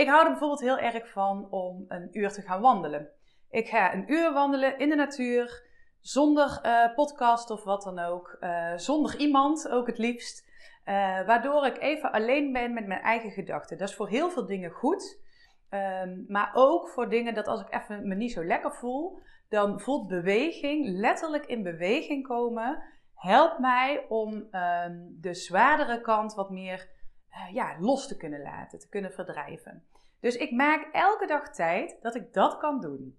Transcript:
Ik hou er bijvoorbeeld heel erg van om een uur te gaan wandelen. Ik ga een uur wandelen in de natuur, zonder uh, podcast of wat dan ook, uh, zonder iemand ook het liefst. Uh, waardoor ik even alleen ben met mijn eigen gedachten. Dat is voor heel veel dingen goed. Um, maar ook voor dingen dat als ik even me niet zo lekker voel, dan voelt beweging, letterlijk in beweging komen, helpt mij om um, de zwaardere kant wat meer ja, los te kunnen laten, te kunnen verdrijven. Dus ik maak elke dag tijd dat ik dat kan doen.